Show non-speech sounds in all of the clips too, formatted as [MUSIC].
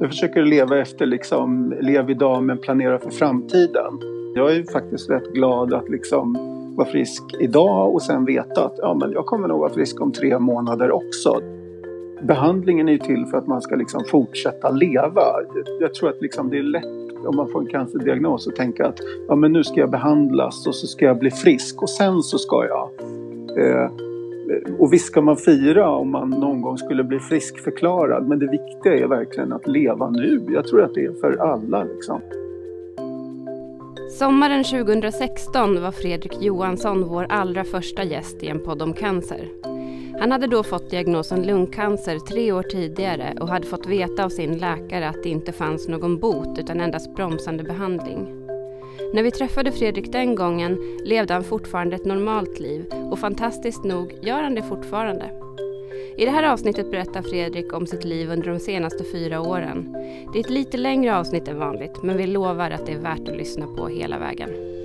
Jag försöker leva efter liksom, lev idag men planera för framtiden. Jag är faktiskt rätt glad att liksom vara frisk idag och sen veta att ja, men jag kommer nog vara frisk om tre månader också. Behandlingen är ju till för att man ska liksom fortsätta leva. Jag tror att liksom det är lätt om man får en cancerdiagnos att tänka att ja, men nu ska jag behandlas och så ska jag bli frisk och sen så ska jag eh, och visst ska man fira om man någon gång skulle bli friskförklarad men det viktiga är verkligen att leva nu. Jag tror att det är för alla. Liksom. Sommaren 2016 var Fredrik Johansson vår allra första gäst i en podd om cancer. Han hade då fått diagnosen lungcancer tre år tidigare och hade fått veta av sin läkare att det inte fanns någon bot utan endast bromsande behandling. När vi träffade Fredrik den gången levde han fortfarande ett normalt liv och fantastiskt nog gör han det fortfarande. I det här avsnittet berättar Fredrik om sitt liv under de senaste fyra åren. Det är ett lite längre avsnitt än vanligt men vi lovar att det är värt att lyssna på hela vägen.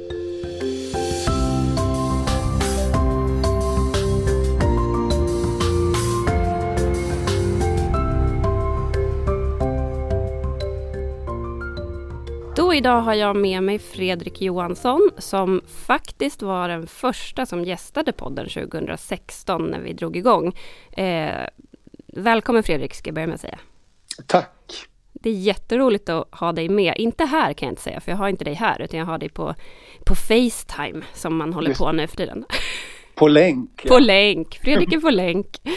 Då idag har jag med mig Fredrik Johansson som faktiskt var den första som gästade podden 2016 när vi drog igång. Eh, välkommen Fredrik, ska jag börja med att säga. Tack! Det är jätteroligt att ha dig med. Inte här kan jag inte säga, för jag har inte dig här, utan jag har dig på, på Facetime, som man håller Just. på nu för tiden. På länk. På länk. Fredrik är på länk. [LAUGHS]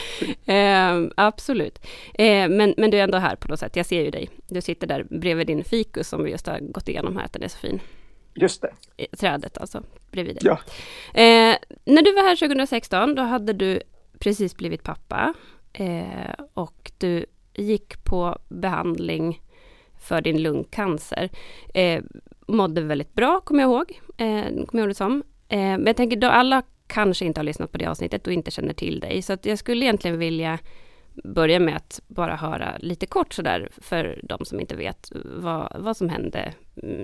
Eh, absolut. Eh, men, men du är ändå här på något sätt. Jag ser ju dig. Du sitter där bredvid din fikus som vi just har gått igenom här, att den är så fin. Just det. Trädet alltså, bredvid dig. Ja. Eh, när du var här 2016, då hade du precis blivit pappa. Eh, och du gick på behandling för din lungcancer. Eh, mådde väldigt bra, kommer jag ihåg. Eh, kommer jag ihåg det som. Eh, men jag tänker, då alla kanske inte har lyssnat på det avsnittet och inte känner till dig. Så jag skulle egentligen vilja börja med att bara höra lite kort sådär för de som inte vet vad, vad som hände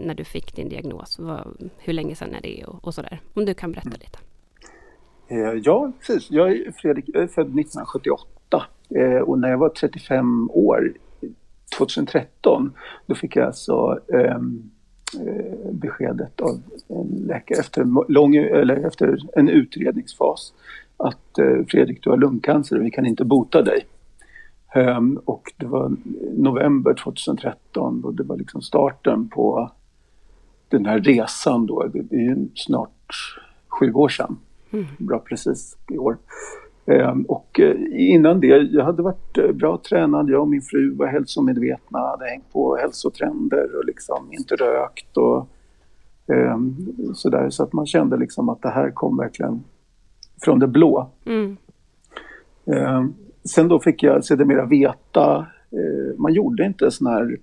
när du fick din diagnos. Vad, hur länge sedan är det och, och sådär. Om du kan berätta mm. lite. Eh, ja, precis. Jag är, Fredrik, jag är född 1978 eh, och när jag var 35 år, 2013, då fick jag alltså um, Eh, beskedet av en läkare efter, lång, eller efter en utredningsfas att eh, Fredrik, du har lungcancer och vi kan inte bota dig. Um, och det var november 2013 och det var liksom starten på den här resan då. Det är ju snart sju år sedan. Mm. Bra precis i år. Ehm, och eh, innan det, jag hade varit eh, bra tränad, jag och min fru var hälsomedvetna, hade hängt på hälsotrender och liksom inte rökt och um, sådär. Så att man kände liksom att det här kom verkligen från det blå. Mm. Um, sen då fick jag sedermera veta, uh, man gjorde inte sån här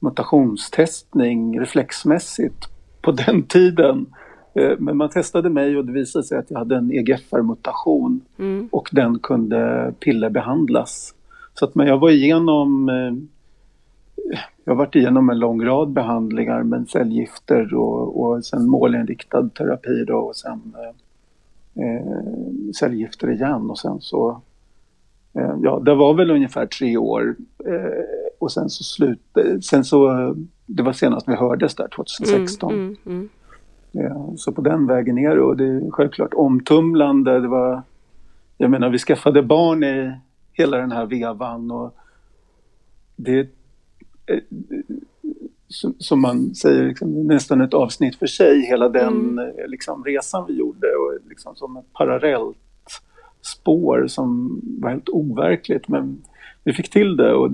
mutationstestning reflexmässigt på [LAUGHS] den tiden. Eh, men man testade mig och det visade sig att jag hade en EGFR-mutation mm. och den kunde pillerbehandlas. Så att, men jag var igenom eh, jag har varit igenom en lång rad behandlingar med cellgifter och, och sen målinriktad terapi då, och sen eh, eh, cellgifter igen och sen så eh, Ja, det var väl ungefär tre år eh, och sen så slut, sen så det var senast vi hördes där 2016. Mm, mm, mm. Ja, så på den vägen det och det är självklart omtumlande. Det var, jag menar vi skaffade barn i hela den här vevan och det eh, som man säger, liksom, nästan ett avsnitt för sig, hela den mm. liksom, resan vi gjorde och liksom som ett parallellt spår som var helt overkligt men vi fick till det och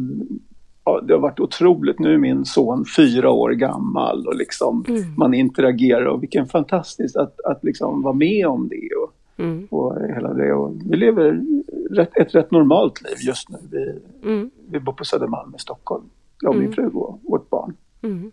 ja, det har varit otroligt. Nu är min son fyra år gammal och liksom mm. man interagerar och vilken fantastiskt att, att liksom vara med om det och, mm. och hela det. Och vi lever rätt, ett rätt normalt liv just nu. Vi, mm. vi bor på Södermalm i Stockholm, jag och min mm. fru och vårt barn. Mm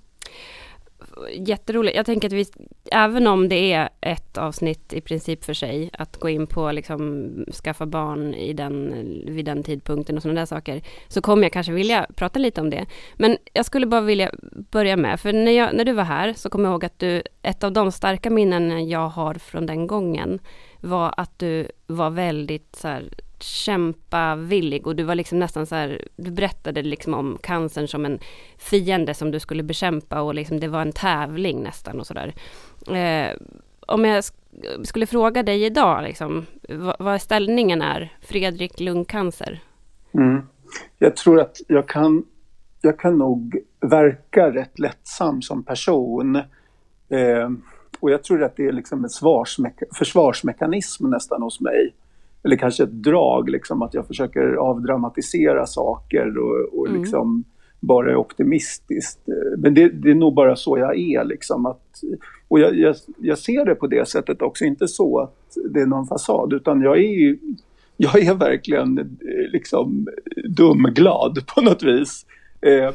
jätteroligt. Jag tänker att vi, även om det är ett avsnitt i princip för sig, att gå in på liksom skaffa barn i den, vid den tidpunkten och sådana där saker, så kommer jag kanske vilja prata lite om det. Men jag skulle bara vilja börja med, för när, jag, när du var här så kommer jag ihåg att du, ett av de starka minnen jag har från den gången, var att du var väldigt så här, kämpavillig och du var liksom nästan så här, du berättade liksom om cancern som en fiende som du skulle bekämpa och liksom det var en tävling nästan och sådär. Eh, om jag skulle fråga dig idag, liksom, vad, vad ställningen är, Fredrik lungcancer? Mm. Jag tror att jag kan, jag kan nog verka rätt lättsam som person. Eh, och jag tror att det är liksom en försvarsmekanism nästan hos mig. Eller kanske ett drag, liksom, att jag försöker avdramatisera saker och, och mm. liksom bara är optimistisk. Men det, det, är nog bara så jag är. Liksom, att, och jag, jag, jag, ser det på det sättet också, inte så att det är någon fasad, utan jag är, jag är verkligen liksom dumglad på något vis. Eh,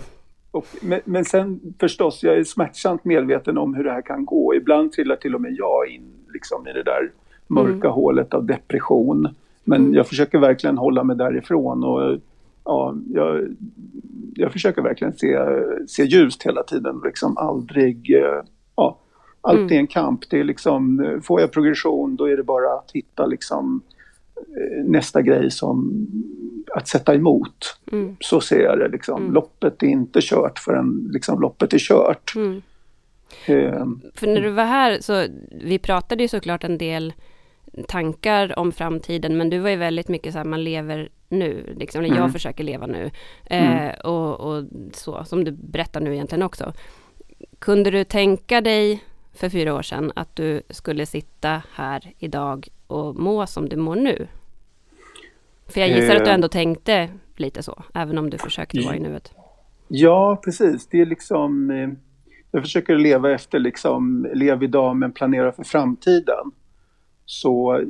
och, men, men, sen förstås, jag är smärtsamt medveten om hur det här kan gå. Ibland trillar till och med jag in liksom, i det där mörka mm. hålet av depression. Men mm. jag försöker verkligen hålla mig därifrån och ja, jag, jag försöker verkligen se, se ljust hela tiden. Liksom aldrig, eh, ja, alltid mm. en kamp. Det är liksom, får jag progression då är det bara att hitta liksom eh, nästa grej som att sätta emot. Mm. Så ser jag det liksom. Mm. Loppet är inte kört förrän liksom, loppet är kört. Mm. Eh, För när du var här så, vi pratade ju såklart en del tankar om framtiden, men du var ju väldigt mycket så här, man lever nu, liksom, eller jag mm. försöker leva nu. Eh, mm. och, och, så, som du berättar nu egentligen också. Kunde du tänka dig för fyra år sedan att du skulle sitta här idag och må som du mår nu? För jag gissar att du eh. ändå tänkte lite så, även om du försökte vara i nuet. Ja, precis. Det är liksom... Eh, jag försöker leva efter liksom, lev idag men planera för framtiden. Så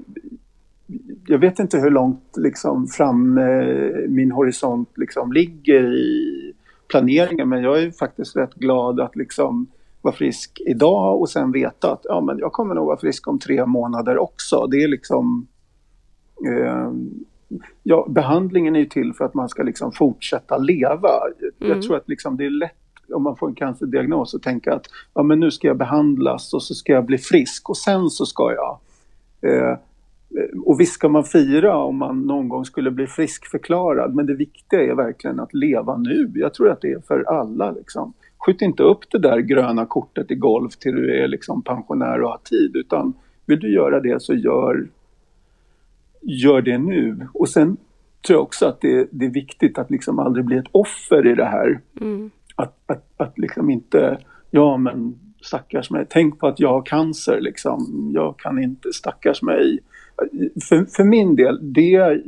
jag vet inte hur långt liksom fram eh, min horisont liksom ligger i planeringen men jag är faktiskt rätt glad att liksom vara frisk idag och sen veta att ja, men jag kommer nog vara frisk om tre månader också. Det är liksom eh, ja, behandlingen är ju till för att man ska liksom fortsätta leva. Mm. Jag tror att liksom det är lätt om man får en cancerdiagnos att tänka att ja, men nu ska jag behandlas och så ska jag bli frisk och sen så ska jag och visst ska man fira om man någon gång skulle bli friskförklarad men det viktiga är verkligen att leva nu. Jag tror att det är för alla. Liksom. Skjut inte upp det där gröna kortet i golf till du är liksom pensionär och har tid utan vill du göra det så gör, gör det nu. Och sen tror jag också att det, det är viktigt att liksom aldrig bli ett offer i det här. Mm. Att, att, att liksom inte, ja men stackars mig, tänk på att jag har cancer liksom. Jag kan inte, stackars mig för, för min del, det,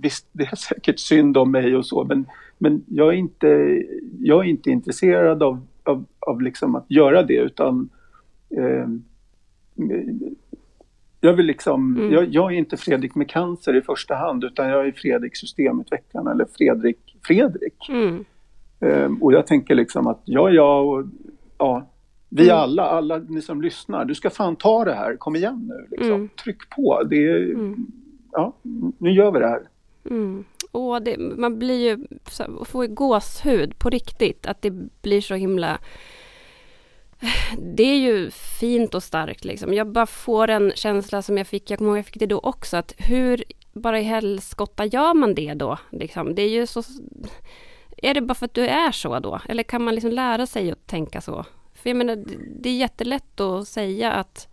visst, det är säkert synd om mig och så, men, men jag, är inte, jag är inte intresserad av, av, av liksom att göra det, utan eh, jag vill liksom, mm. jag, jag, är inte Fredrik med cancer i första hand, utan jag är Fredrik systemutvecklaren eller Fredrik Fredrik. Mm. Eh, och jag tänker liksom att ja, ja, och, ja, vi mm. alla, alla ni som lyssnar, du ska fan ta det här, kom igen nu. Liksom. Mm. Tryck på, det är, mm. ja, nu gör vi det här. Mm. Och det, man blir ju, får ju gåshud på riktigt, att det blir så himla det är ju fint och starkt liksom. Jag bara får en känsla som jag fick, jag kommer ihåg jag fick det då också, att hur bara i helskotta gör man det då? Liksom? Det är ju så... Är det bara för att du är så då? Eller kan man liksom lära sig att tänka så? För jag menar, det är jättelätt att säga att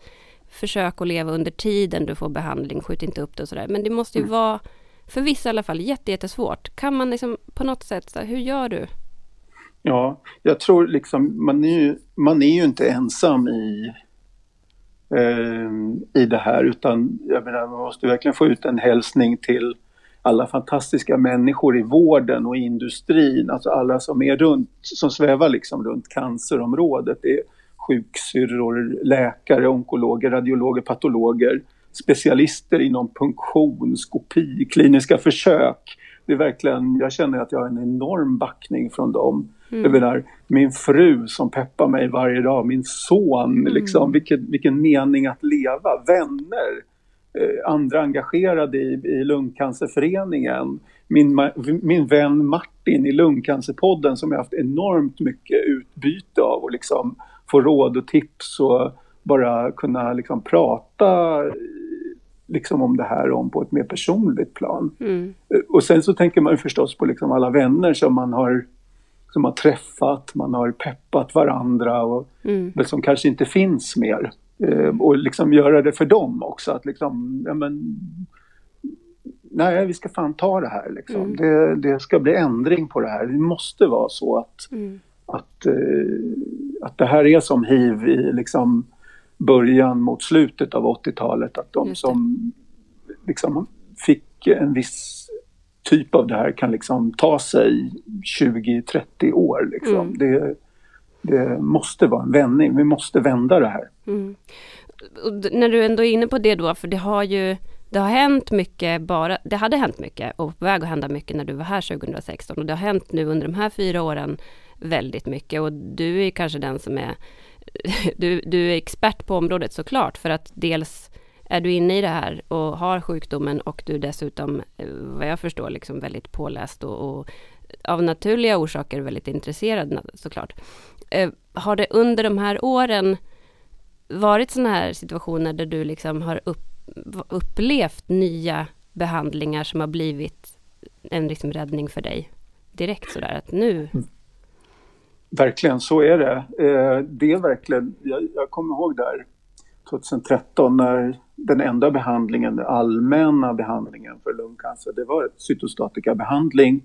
försök att leva under tiden du får behandling, skjut inte upp det och sådär. Men det måste ju mm. vara, för vissa i alla fall, jättesvårt. Kan man liksom på något sätt, så hur gör du? Ja, jag tror liksom, man är ju, man är ju inte ensam i, eh, i det här utan jag menar, man måste verkligen få ut en hälsning till alla fantastiska människor i vården och industrin, alltså alla som är runt, som svävar liksom runt cancerområdet. Det är sjuksyrror, läkare, onkologer, radiologer, patologer, specialister inom punktion, skopi, kliniska försök. Det är verkligen, jag känner att jag har en enorm backning från dem. Mm. Jag menar, min fru som peppar mig varje dag, min son, mm. liksom, vilken, vilken mening att leva, vänner andra engagerade i, i Lungcancerföreningen. Min, min vän Martin i Lungcancerpodden som jag haft enormt mycket utbyte av och liksom få råd och tips och bara kunna liksom prata liksom om det här om på ett mer personligt plan. Mm. Och sen så tänker man förstås på liksom alla vänner som man har som har träffat, man har peppat varandra och mm. som kanske inte finns mer. Eh, och liksom göra det för dem också, att liksom, ja men Nej, vi ska fan ta det här liksom. Mm. Det, det, ska bli ändring på det här. Det måste vara så att, mm. att, uh, att det här är som hiv i liksom början mot slutet av 80-talet. Att de som liksom fick en viss typ av det här kan liksom ta sig 20-30 år. Liksom. Mm. Det, det måste vara en vändning, vi måste vända det här. Mm. när du ändå är inne på det då, för det har ju det har hänt mycket bara, det hade hänt mycket och på väg att hända mycket när du var här 2016 och det har hänt nu under de här fyra åren väldigt mycket och du är kanske den som är [LAUGHS] du, du är expert på området såklart för att dels är du inne i det här och har sjukdomen och du dessutom eh, vad jag förstår liksom väldigt påläst och, och av naturliga orsaker väldigt intresserad såklart. Eh, har det under de här åren varit sådana här situationer där du liksom har upp, upplevt nya behandlingar som har blivit en liksom räddning för dig direkt sådär att nu? Verkligen, så är det. Eh, det är verkligen, jag, jag kommer ihåg där 2013 när den enda behandlingen, den allmänna behandlingen för lungcancer, det var cytostatikabehandling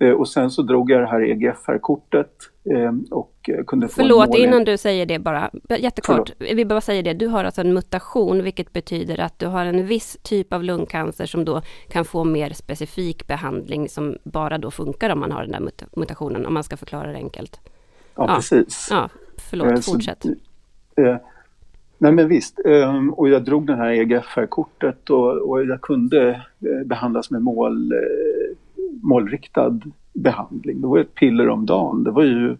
och sen så drog jag det här EGFR-kortet eh, och eh, kunde få Förlåt, innan du säger det bara, jättekort. Förlåt. Vi bara säger det, du har alltså en mutation vilket betyder att du har en viss typ av lungcancer som då kan få mer specifik behandling som bara då funkar om man har den där mutationen, om man ska förklara det enkelt. Ja, ja. precis. Ja, förlåt, fortsätt. Så, eh, nej men visst, eh, och jag drog det här EGFR-kortet och, och jag kunde behandlas med mål målriktad behandling. Det var ett piller om dagen. Det var ju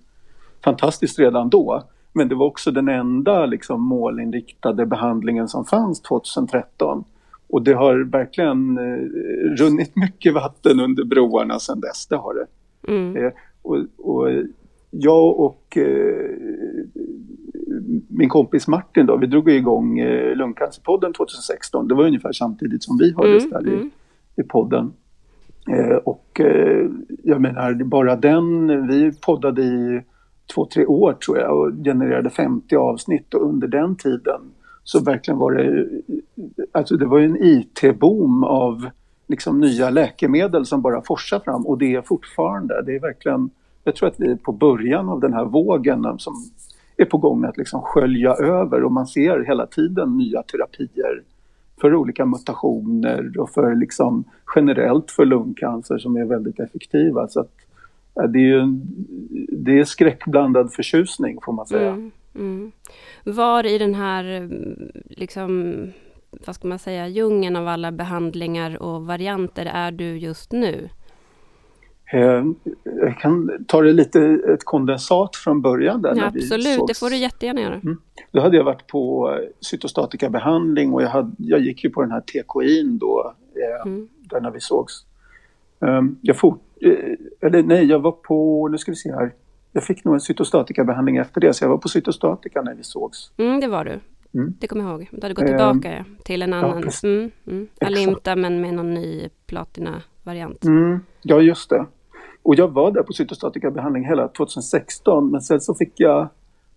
fantastiskt redan då. Men det var också den enda liksom, målinriktade behandlingen som fanns 2013. Och det har verkligen eh, runnit mycket vatten under broarna sedan dess, det har det. Mm. Eh, och, och, jag och eh, min kompis Martin då, vi drog igång eh, Lungcancerpodden 2016. Det var ungefär samtidigt som vi hördes mm, där mm. I, i podden. Eh, och eh, jag menar bara den, vi poddade i två, tre år tror jag och genererade 50 avsnitt. Och under den tiden så verkligen var det, eh, alltså det var ju en IT-boom av liksom nya läkemedel som bara forsar fram. Och det är fortfarande, det är verkligen, jag tror att vi är på början av den här vågen som är på gång att liksom skölja över. Och man ser hela tiden nya terapier för olika mutationer och för liksom generellt för lungcancer som är väldigt effektiva. Så att, det är ju det är skräckblandad förtjusning får man säga. Mm, mm. Var i den här mm, liksom, vad ska man säga, djungeln av alla behandlingar och varianter är du just nu? Eh, jag kan ta det lite ett kondensat från början. Där ja, absolut, det får du jättegärna göra. Mm. Då hade jag varit på eh, cytostatikabehandling och jag, hade, jag gick ju på den här TKIn då, eh, mm. där när vi sågs. Um, jag for, eller nej, jag var på, nu ska vi se här. Jag fick nog en cytostatikabehandling efter det, så jag var på cytostatika när vi sågs. Mm, det var du. Mm. Det kommer jag ihåg. Du hade gått tillbaka um, till en annan, ja, mm, mm. Alimta men med någon ny platina-variant. Mm, ja, just det. Och jag var där på cytostatikabehandling hela 2016 men sen så fick jag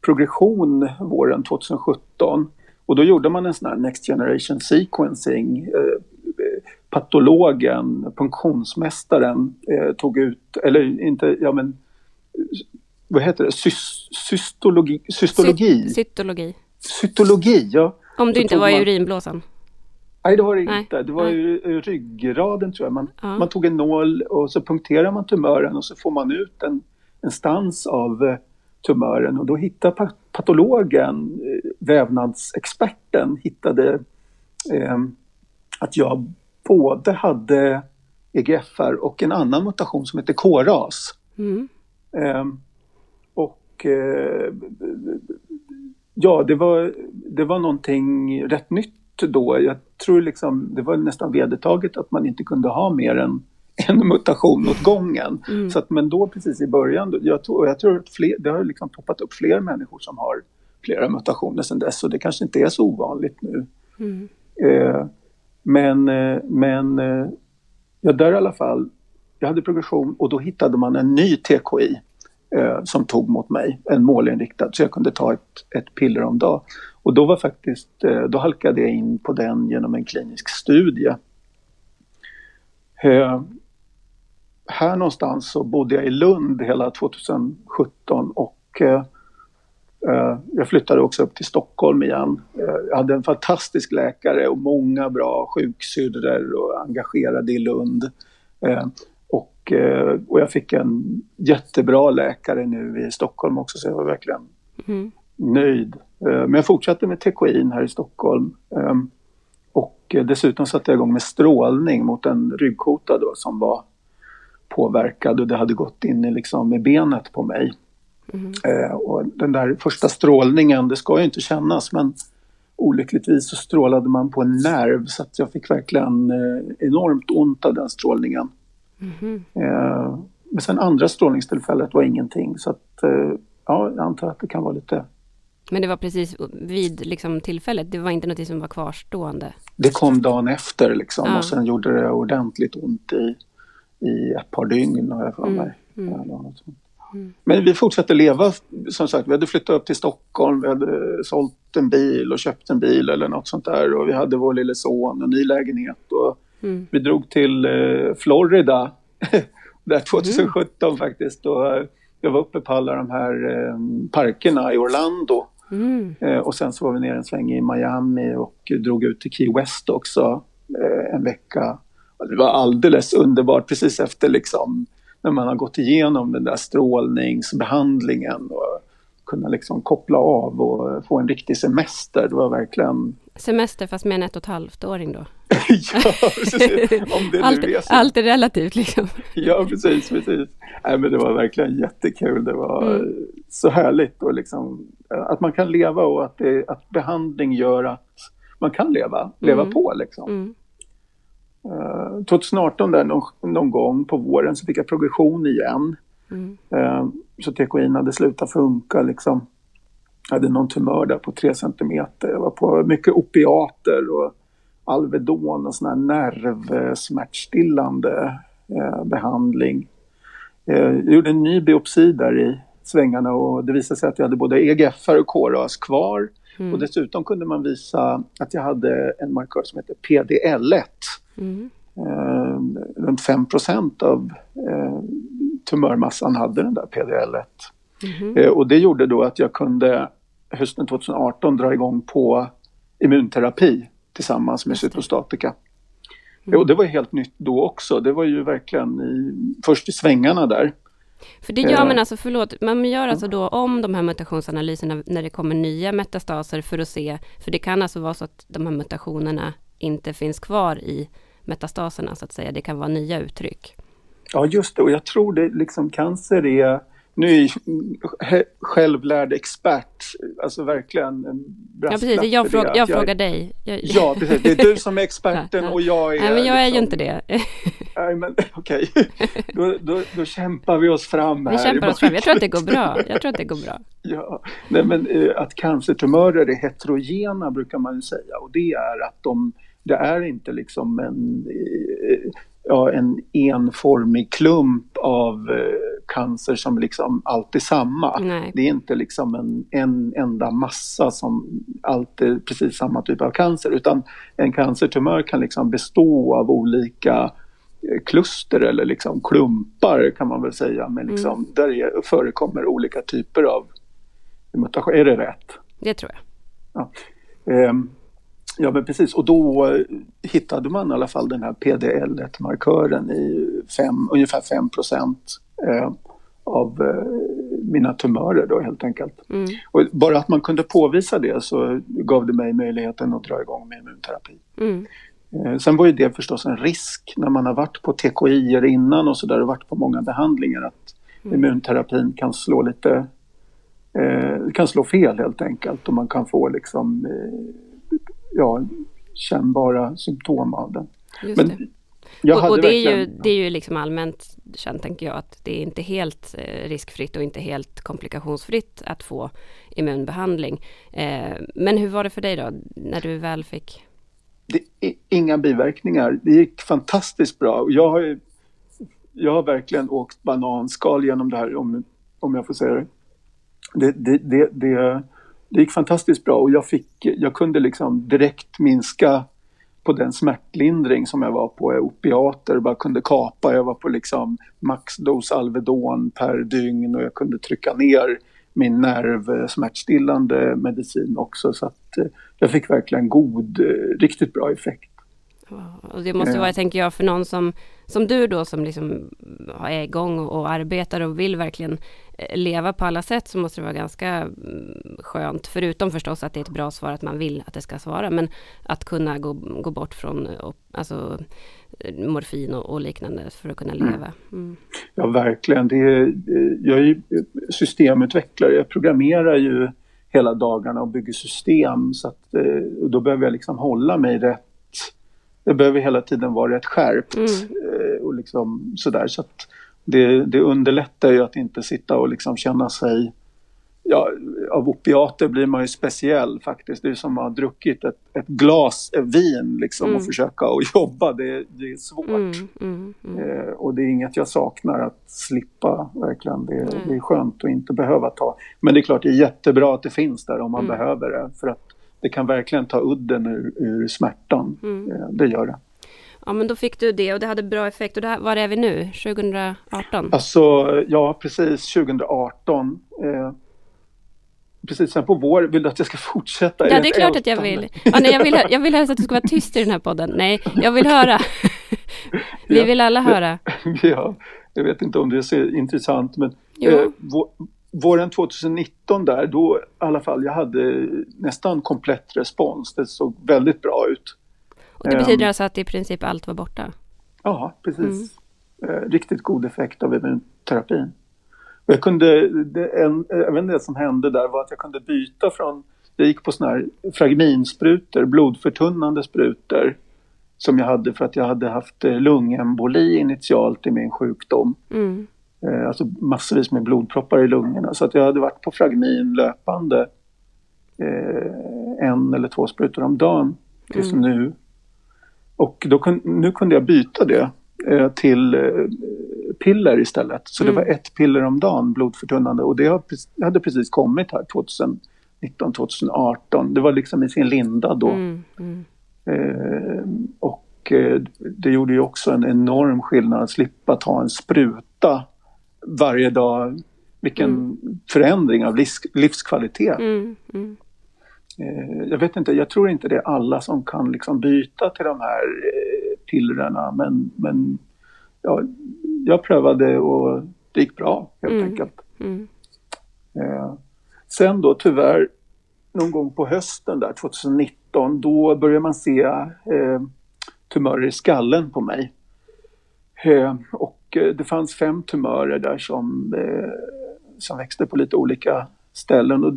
progression våren 2017 och då gjorde man en sån här Next Generation Sequencing. Eh, patologen, funktionsmästaren eh, tog ut, eller inte, ja men vad heter det, Sys? Cystologi? Cytologi. Cytologi, ja. Om du inte var i urinblåsan? Nej, det var det Nej. inte. Det var ju ryggraden tror jag. Man, ja. man tog en nål och så punkterar man tumören och så får man ut en, en stans av eh, tumören och då hittar patologen, eh, vävnadsexperten, hittade eh, att jag både hade EGFR och en annan mutation som heter KRAS. Mm. Eh, och eh, ja, det var, det var någonting rätt nytt då. Jag tror liksom, det var nästan vedertaget att man inte kunde ha mer än en mutation åt gången. Mm. Så att, men då precis i början, jag tror, jag tror att fler, det har liksom poppat upp fler människor som har flera mutationer sedan dess och det kanske inte är så ovanligt nu. Mm. Eh, Men, eh, men eh, ja, där i alla fall, jag hade progression och då hittade man en ny TKI eh, som tog mot mig, en målinriktad, så jag kunde ta ett, ett piller om dag. Och då var faktiskt, eh, då halkade jag in på den genom en klinisk studie. Eh, här någonstans så bodde jag i Lund hela 2017 och eh, jag flyttade också upp till Stockholm igen. Jag hade en fantastisk läkare och många bra sjuksyrror och engagerade i Lund. Och, och jag fick en jättebra läkare nu i Stockholm också så jag var verkligen mm nöjd. Men jag fortsatte med TKI här i Stockholm. Och dessutom satte jag igång med strålning mot en ryggkota då som var påverkad och det hade gått in i liksom med benet på mig. Mm. Eh, och den där första strålningen, det ska ju inte kännas men olyckligtvis så strålade man på en nerv så att jag fick verkligen eh, enormt ont av den strålningen. Mm. Eh, men sen andra strålningstillfället var ingenting så att eh, ja, jag antar att det kan vara lite men det var precis vid liksom, tillfället, det var inte något som var kvarstående? Det kom dagen efter liksom ja. och sen gjorde det ordentligt ont i i ett par dygn har jag för mig. Mm. Mm. Men vi fortsatte leva, som sagt, vi hade flyttat upp till Stockholm, vi hade sålt en bil och köpt en bil eller något sånt där och vi hade vår lille son och ny lägenhet och mm. vi drog till eh, Florida [LAUGHS] där 2017 mm. faktiskt och jag var uppe på alla de här eh, parkerna i Orlando mm. eh, och sen så var vi ner en sväng i Miami och drog ut till Key West också eh, en vecka det var alldeles underbart precis efter liksom när man har gått igenom den där strålningsbehandlingen och kunna liksom koppla av och få en riktig semester. Det var verkligen... Semester fast med en ett och ett halvt åring då? Ja, precis. Om det allt, nu är så. allt är relativt liksom. ja, precis, precis. Nej, men det var verkligen jättekul. Det var mm. så härligt och liksom, att man kan leva och att, det, att behandling gör att man kan leva, leva mm. på liksom. Mm. 2018 där någon, någon, gång på våren så fick jag progression igen. Mm. Uh, så TKI hade slutat funka liksom. Jag hade någon tumör där på 3 centimeter. Jag var på mycket opiater och Alvedon och sån här nervsmärtstillande uh, behandling. Uh, jag gjorde en ny biopsi där i svängarna och det visade sig att jag hade både EGFR och KRAS kvar. Mm. Och dessutom kunde man visa att jag hade en markör som heter PDL1 Mm. Eh, runt 5 av eh, tumörmassan hade den där PDL1. Mm. Eh, och det gjorde då att jag kunde hösten 2018 dra igång på immunterapi tillsammans med cytostatika. Mm. Och det var helt nytt då också. Det var ju verkligen i, först i svängarna där. För det gör man eh. alltså, förlåt, man gör alltså då om de här mutationsanalyserna när det kommer nya metastaser för att se, för det kan alltså vara så att de här mutationerna inte finns kvar i metastaserna så att säga. Det kan vara nya uttryck. Ja just det och jag tror det liksom cancer är nu är jag självlärd expert, alltså verkligen en Ja precis, jag, fråga, jag, jag frågar dig. Jag, ja precis, det är du som är experten [LAUGHS] och jag är... Nej men jag är ju liksom- inte det. [LAUGHS] Nej men okej, okay. då, då, då, kämpar vi oss fram här. Vi kämpar oss fram, jag tror att det går bra. Jag tror att det går bra. [LAUGHS] Ja, nej men eh, att cancertumörer är heterogena brukar man ju säga och det är att de det är inte liksom en, ja, en enformig klump av eh, cancer som liksom alltid samma. Nej. Det är inte liksom en, en enda massa som alltid är precis samma typ av cancer utan en cancertumör kan liksom bestå av olika eh, kluster eller liksom klumpar kan man väl säga. Men liksom, mm. Där är, förekommer olika typer av mutationer. Är det rätt? Det tror jag. Ja. Um, Ja men precis och då eh, hittade man i alla fall den här PDL1-markören i fem, ungefär 5 eh, av eh, mina tumörer då helt enkelt. Mm. Och bara att man kunde påvisa det så gav det mig möjligheten att dra igång med immunterapi. Mm. Eh, sen var ju det förstås en risk när man har varit på TKI innan och sådär och varit på många behandlingar att mm. immunterapin kan slå lite eh, kan slå fel helt enkelt och man kan få liksom eh, ja, kännbara symptom av den. Just Men det. och, och det, är ju, det är ju liksom allmänt känt, tänker jag, att det är inte helt eh, riskfritt och inte helt komplikationsfritt att få immunbehandling. Eh, men hur var det för dig då, när du väl fick det, inga biverkningar. Det gick fantastiskt bra. Jag har, jag har verkligen åkt bananskal genom det här, om, om jag får säga det. Det, det, det, det, det gick fantastiskt bra och jag, fick, jag kunde liksom direkt minska på den smärtlindring som jag var på, opiater, bara kunde kapa. Jag var på liksom maxdos Alvedon per dygn och jag kunde trycka ner min nervsmärtstillande medicin också. Så att eh, jag fick verkligen god, eh, riktigt bra effekt. Och det måste vara, tänker jag, för någon som, som du då som liksom är igång och arbetar och vill verkligen eh, leva på alla sätt så måste det vara ganska mm, skönt, förutom förstås att det är ett bra svar att man vill att det ska svara, men att kunna gå, gå bort från alltså, morfin och, och liknande för att kunna mm. leva. Mm. Ja, verkligen. Det är, jag är ju systemutvecklare, jag programmerar ju hela dagarna och bygger system så att eh, då behöver jag liksom hålla mig rätt jag behöver hela tiden vara rätt skärpt mm. Eh, och liksom sådär så att det, det underlättar ju att inte sitta och liksom känna sig ja, av opiater blir man ju speciell faktiskt. Det är som att ha druckit ett, ett glas vin liksom mm. och försöka att [LAUGHS] jobba. Det, det är svårt. Mm, mm, mm, eh, och det är inget jag saknar att slippa verkligen. Det, det, är skönt att inte behöva ta. Men det är klart det är jättebra att det finns där om man mm. behöver det. För att det kan verkligen ta udden ur, ur smärtan. Mm. Eh, det gör det. Ja men då fick du det och det hade bra effekt. Och det här, var är vi nu? 2018? Alltså ja precis 2018. Eh, precis sen på vår, vill du att jag ska fortsätta? Ja det är klart att jag vill. Ja, nej, jag vill. Jag vill helst att du ska vara tyst i den här podden. Nej, jag vill höra. [LAUGHS] Vi vill alla höra. [LAUGHS] Ja, jag vet inte om det är så intressant men eh, våren 2019 där, då i alla fall, jag hade nästan komplett respons. Det såg väldigt bra ut. Och det betyder um, alltså att i princip allt var borta? Ja, precis. Mm. Eh, riktigt god effekt av immunterapin. Jag kunde, det, en, inte, det som hände där var att jag kunde byta från, jag gick på sådana här fragminsprutor, blodförtunnande sprutor som jag hade för att jag hade haft eh, lungemboli initialt i min sjukdom. Mm. Eh, alltså massvis med blodproppar i lungorna så att jag hade varit på fragmin löpande eh, en eller två sprutor om dagen tills mm. nu. Och då kun, nu kunde jag byta det eh, till eh, piller istället. Så mm. det var ett piller om dagen, blodförtunnande. Och det hade precis kommit här 2019, 2018. Det var liksom i sin linda då. Mm. Mm. Eh, och eh, det gjorde ju också en enorm skillnad att slippa ta en spruta varje dag. Vilken mm. förändring av livs, livskvalitet. Eh, jag vet inte, jag tror inte det är alla som kan liksom byta till de här eh, pillerna men, men ja, jag prövade och det gick bra helt mm. enkelt. Mm. Eh, sen då tyvärr någon gång på hösten där 2019 då började man se eh, tumörer i skallen på mig. Eh, och det fanns fem tumörer där som, eh, som växte på lite olika ställen. Och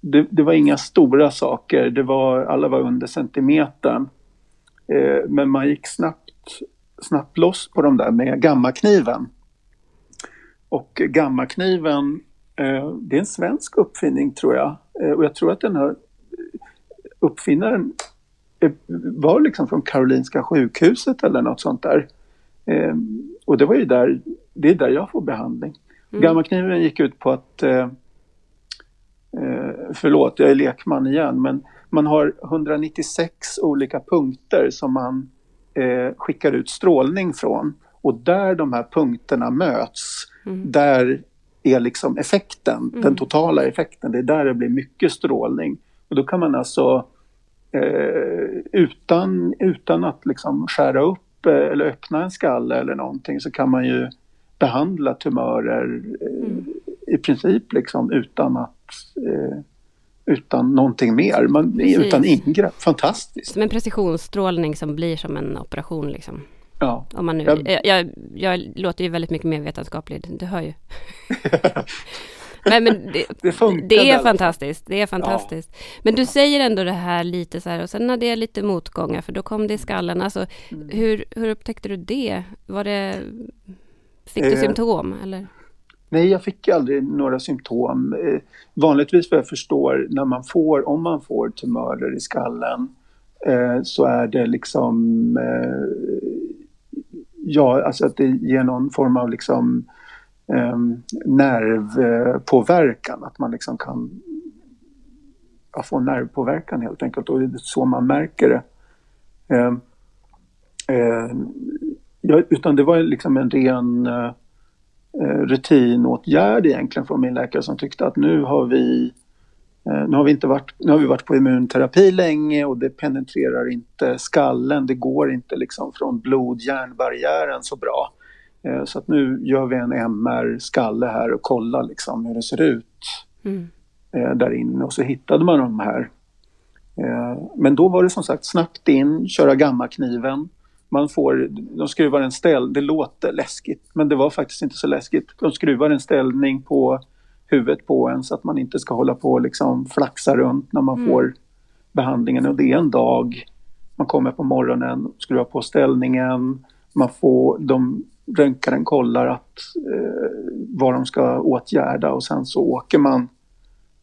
det, det, var inga stora saker, det var, alla var under centimetern. men man gick snabbt snabbt loss på de där med gammakniven. Och gammakniven, eh, det är en svensk uppfinning tror jag. Eh, och jag tror att den här uppfinnaren eh, var liksom från Karolinska sjukhuset eller något sånt där. Eh, och det var ju där, det är där jag får behandling. Mm. Gammakniven gick ut på att, eh, förlåt jag är lekman igen, men man har 196 olika punkter som man eh, skickar ut strålning från. Och där de här punkterna möts, mm. där är liksom effekten, mm. den totala effekten. Det är där det blir mycket strålning. Och då kan man alltså eh, utan, utan att liksom skära upp eh, eller öppna en skalle eller någonting så kan man ju behandla tumörer eh, mm. i princip liksom utan att eh, utan någonting mer, man, utan ingrepp. Fantastiskt! Som en precisionsstrålning som blir som en operation liksom. Ja. Om man nu, jag, jag, jag låter ju väldigt mycket mer vetenskaplig, du hör ju. [LAUGHS] men, men det, [LAUGHS] det, det, är fantastiskt, det är fantastiskt. Ja. Men du säger ändå det här lite så här och sen hade jag lite motgångar för då kom det i skallen. Alltså, mm. hur, hur upptäckte du det? Var det fick du eh, symptom eller? Nej, jag fick aldrig några symptom. Eh, vanligtvis vad jag förstår, när man får, om man får tumörer i skallen eh, så är det liksom eh, ja, alltså att det ger någon form av liksom eh, nervpåverkan, att man liksom kan ja, få nervpåverkan helt enkelt och det är så man märker det. Eh, eh, ja, utan det var liksom en ren eh, rutinåtgärd egentligen från min läkare som tyckte att nu har vi nu har, vi inte varit, nu har vi varit på immunterapi länge och det penetrerar inte skallen. Det går inte liksom från blod-hjärnbarriären så bra. Så att nu gör vi en MR-skalle här och kollar liksom hur det ser ut mm. där inne. Och så hittade man de här. Men då var det som sagt snabbt in, köra gammakniven man får, de skruvar en ställ, det låter läskigt men det var faktiskt inte så läskigt. De skruvar en ställning på huvudet på en så att man inte ska hålla på och liksom flaxa runt när man mm. får behandlingen och det är en dag. Man kommer på morgonen, skruvar på ställningen, man får, de röntgaren kollar att, eh, vad de ska åtgärda och sen så åker man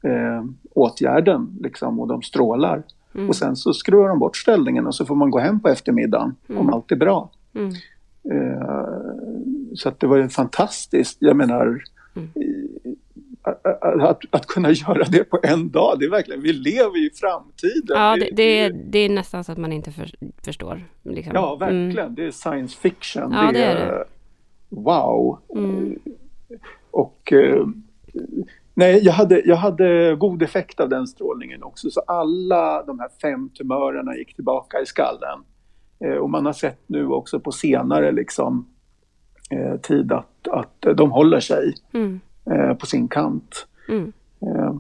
eh, åtgärden liksom och de strålar. Mm. Och sen så skruvar de bort ställningen och så får man gå hem på eftermiddagen mm. om allt är bra. Mm. Uh, så att det var ju fantastiskt. Jag menar, mm. att, att, kunna [LAUGHS] göra det på en dag, det är verkligen, vi lever ju i framtiden. Ja, det, det, är, det är nästan så att man inte för, förstår. Liksom. Ja, verkligen. Mm. Det är science fiction. Ja, det, är, det. Wow. Mm. Och uh, Nej, jag hade, jag hade god effekt av den strålningen också. Så alla de här fem tumörerna gick tillbaka i skallen. Eh, och man har sett nu också på senare liksom, eh, tid att, att de håller sig mm. eh, på sin kant. Mm. Eh,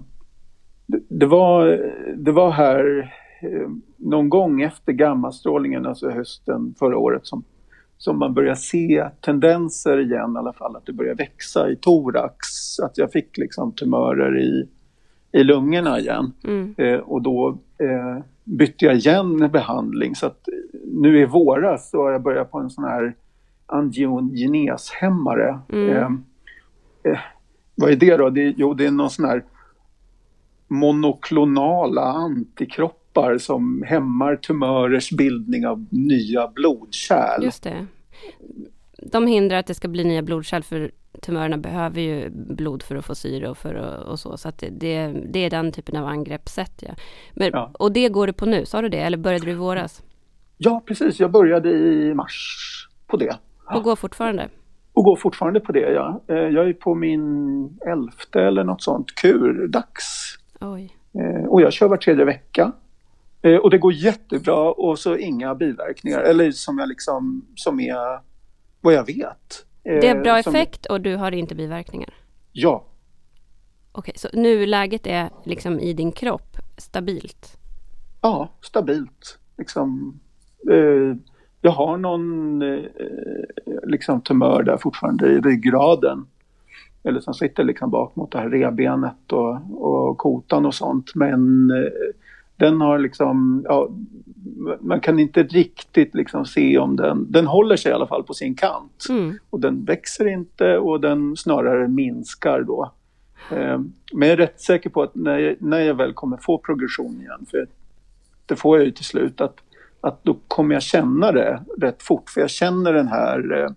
det, det, var, det var här eh, någon gång efter gammastrålningen, alltså hösten förra året, som som man börjar se tendenser igen i alla fall, att det börjar växa i thorax, att jag fick liksom tumörer i, i lungorna igen. Mm. Eh, och då eh, bytte jag igen behandling så att nu i våras så har jag börjat på en sån här angiogeneshämmare. Mm. Eh, eh, vad är det då? Det, jo, det är någon sån här monoklonala antikroppar som hämmar tumörers bildning av nya blodkärl. Just det. De hindrar att det ska bli nya blodkärl för tumörerna behöver ju blod för att få syre och, för att, och så. Så att det, det, är den typen av angreppssätt. Ja. Men, ja. Och det går du på nu, sa du det? Eller började du i våras? Ja, precis. Jag började i mars på det. Och går fortfarande? Och går fortfarande på det, ja. Eh, jag är på min elfte eller något sånt kur, dags. Oj. Eh, och jag kör var tredje vecka. Eh, och det går jättebra och så inga biverkningar, eller som jag liksom, som är vad jag vet. Det är bra effekt och du har inte biverkningar? Ja. Okej, så nu läget är liksom i din kropp stabilt? Ja, stabilt. Liksom, eh, jag har någon eh, liksom tumör där fortfarande i ryggraden eller som sitter liksom bak mot det här rebenet och, och kotan och sånt. Men eh, den har liksom, ja, man kan inte riktigt liksom se om den, den håller sig i alla fall på sin kant. Mm. Och den växer inte och den snarare minskar då. Eh, men jag är rätt säker på att när jag, när jag väl kommer få progression igen, för det får jag ju till slut, att, att då kommer jag känna det rätt fort. För jag känner den här, eh,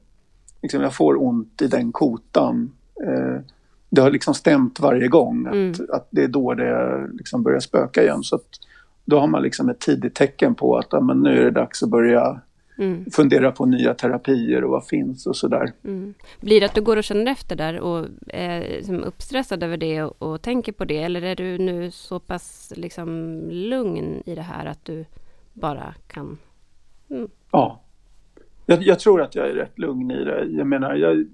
liksom jag får ont i den kotan eh, det har liksom stämt varje gång att, mm. att det är då det liksom börjar spöka igen. Så då har man liksom ett tidigt tecken på att ja, men nu är det dags att börja mm. fundera på nya terapier och vad finns och sådär. Mm. Blir det att du går och känner efter där och är liksom uppstressad över det och, och, tänker på det? Eller är du nu så pass liksom lugn i det här att du bara kan... Mm. Ja, jag, jag, tror att jag är rätt lugn i det. Jag menar, jag,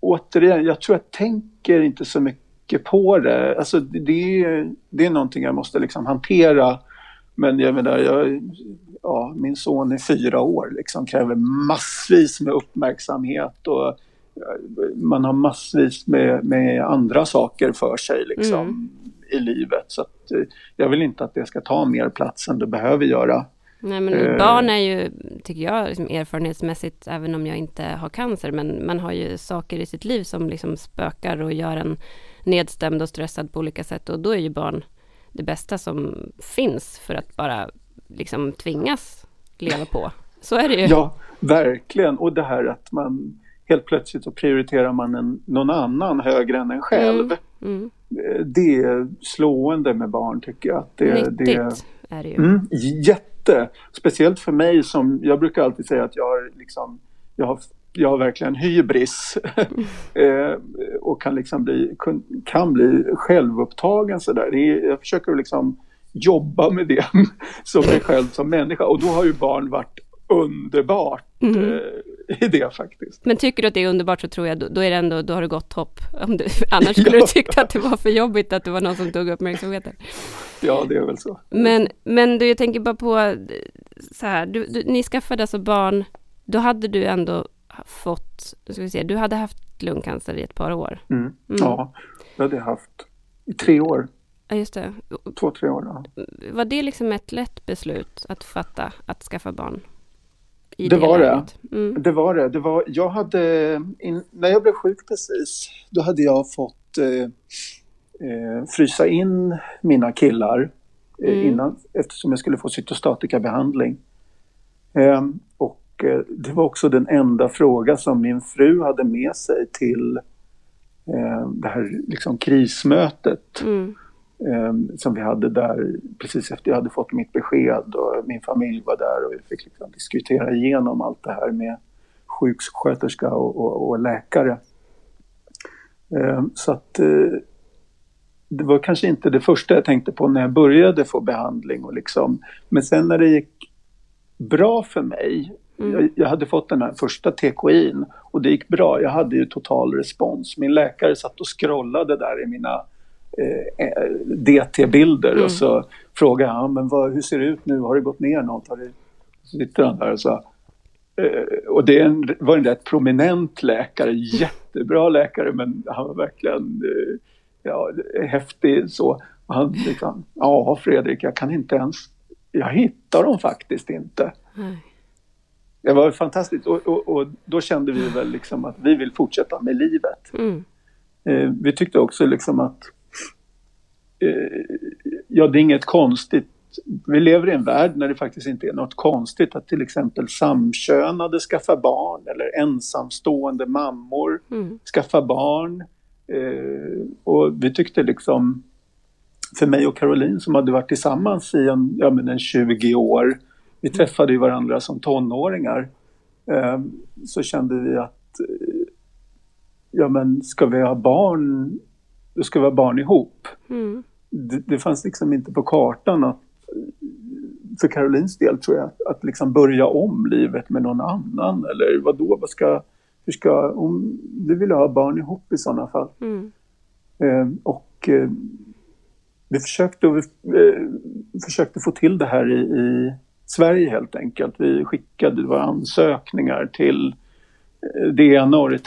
återigen, jag tror jag tänker inte så mycket på det. Alltså det, är, det är någonting jag måste liksom hantera. Men jag menar, jag, ja, min son är fyra år, liksom kräver massvis med uppmärksamhet och man har massvis med, med andra saker för sig liksom, mm. i livet. Så att, eh, jag vill inte att det ska ta mer plats än det behöver göra. Nej men uh, barn är ju, tycker jag, liksom erfarenhetsmässigt, även om jag inte har cancer, men man har ju saker i sitt liv som liksom spökar och gör en nedstämd och stressad på olika sätt och då är ju barn det bästa som finns för att bara liksom tvingas leva på. Så är det ju. Ja, verkligen. Och det här att man helt plötsligt så prioriterar man en, någon annan högre än en själv. Mm. Mm. Det är slående med barn tycker jag. Att det, Nyttigt det, är det ju. Mm, jätte! Speciellt för mig som, jag brukar alltid säga att jag har liksom, jag har jag har verkligen hybris [LAUGHS] eh, och kan, liksom bli, kan bli självupptagen sådär. Jag försöker liksom jobba med det [LAUGHS] som mig själv som människa och då har ju barn varit underbart mm. eh, [LAUGHS] i det faktiskt. Men tycker du att det är underbart så tror jag, då, då är det ändå, då har du gott hopp. Om du, [LAUGHS] annars skulle ja. du tycka att det var för jobbigt att det var någon som tog uppmärksamheten. Ja, det är väl så. Men, men du, jag tänker bara på så här, du, du, ni skaffade alltså barn, då hade du ändå fått, nu ska vi se, du hade haft lungcancer i ett par år. Mm. Mm. Ja, det hade jag haft i tre år. Ja, just det. Två, tre år. Ja. Var det liksom ett lätt beslut att fatta att skaffa barn? Det, det var det. Mm. Det var det. det var, jag hade, in, när jag blev sjuk precis, då hade jag fått eh, eh, frysa in mina killar eh, mm. innan, eftersom jag skulle få cytostatikabehandling. Eh, och eh, det var också den enda fråga som min fru hade med sig till eh, det här liksom, krismötet. Mm. Um, som vi hade där precis efter jag hade fått mitt besked och min familj var där och vi fick liksom diskutera igenom allt det här med sjuksköterska och, och, och läkare. Um, så att uh, det var kanske inte det första jag tänkte på när jag började få behandling och liksom, men sen när det gick bra för mig Mm. Jag, hade fått den här första TKIn och det gick bra. Jag hade ju total respons. Min läkare satt och scrollade där i mina Eh, eh, DT-bilder mm. och så frågade han, men vad, hur ser det ut nu? Har det gått ner något? Har det... Så sitter han där och så eh, och det en, var en rätt prominent läkare, jättebra läkare men han var verkligen ja, häftig så. Och han liksom, ja Fredrik, jag kan inte ens, jag hittar dem faktiskt inte. Mm. Det var fantastiskt och, och, och, då kände vi väl liksom att vi vill fortsätta med livet. Mm. Eh, vi tyckte också liksom att Eh, ja, det är inget konstigt. Vi lever i en värld när det faktiskt inte är något konstigt att till exempel samkönade skaffar barn eller ensamstående mammor mm. skaffar barn. Eh, och vi tyckte liksom, för mig och Caroline som hade varit tillsammans i en, ja, men en 20 år, vi mm. träffade ju varandra som tonåringar, eh, så kände vi att eh, ja men ska vi ha barn, då ska vi ha barn ihop. Mm det, det, fanns liksom inte på kartan att för Karolins del tror jag, att liksom börja om livet med någon annan eller vad då, vad ska, hur ska, om vi vill ha barn ihop i sådana fall. Mm. Eh, och eh, vi försökte, vi, eh, försökte få till det här i, i Sverige helt enkelt. Vi skickade våra ansökningar till det ena och det